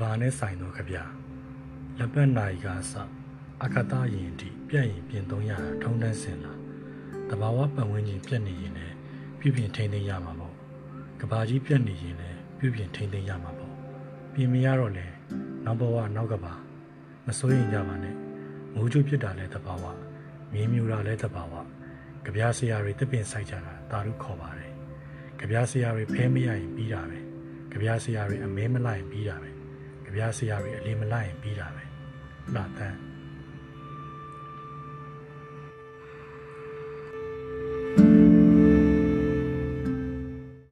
ဘာနဲ့ဆိုင်သောကြပြလက်ပတ်နိုင်ကားစအကတာရင်တိပြက်ရင်ပြင်သုံးရတာထုံးတန်းစင်လာတဘာဝပတ်ဝန်းကျင်ပြက်နေရင်လည်းပြုပြင်ထိန်းသိမ်းရမှာပေါ့ကဘာကြီးပြက်နေရင်လည်းပြုပြင်ထိန်းသိမ်းရမှာပေါ့ပြင်မရတော့လေနောက်ဘဝနောက်ကဘာမစိုးရင်ကြပါနဲ့မိုးချိုးဖြစ်တာလည်းတဘာဝမင်းမြူတာလည်းတဘာဝကြပြဆရာတွေတပင်ဆိုင်ကြတာတာတို့ခေါ်ပါတယ်ကြပြဆရာတွေဖဲမရရင်ပြီးတာပဲကြပြဆရာတွေအမဲမလိုက်ရင်ပြီးတာပဲ ကြပြဆရာတွေအလေးမလိုက်ရင်ပြီးတာပဲလှတန်း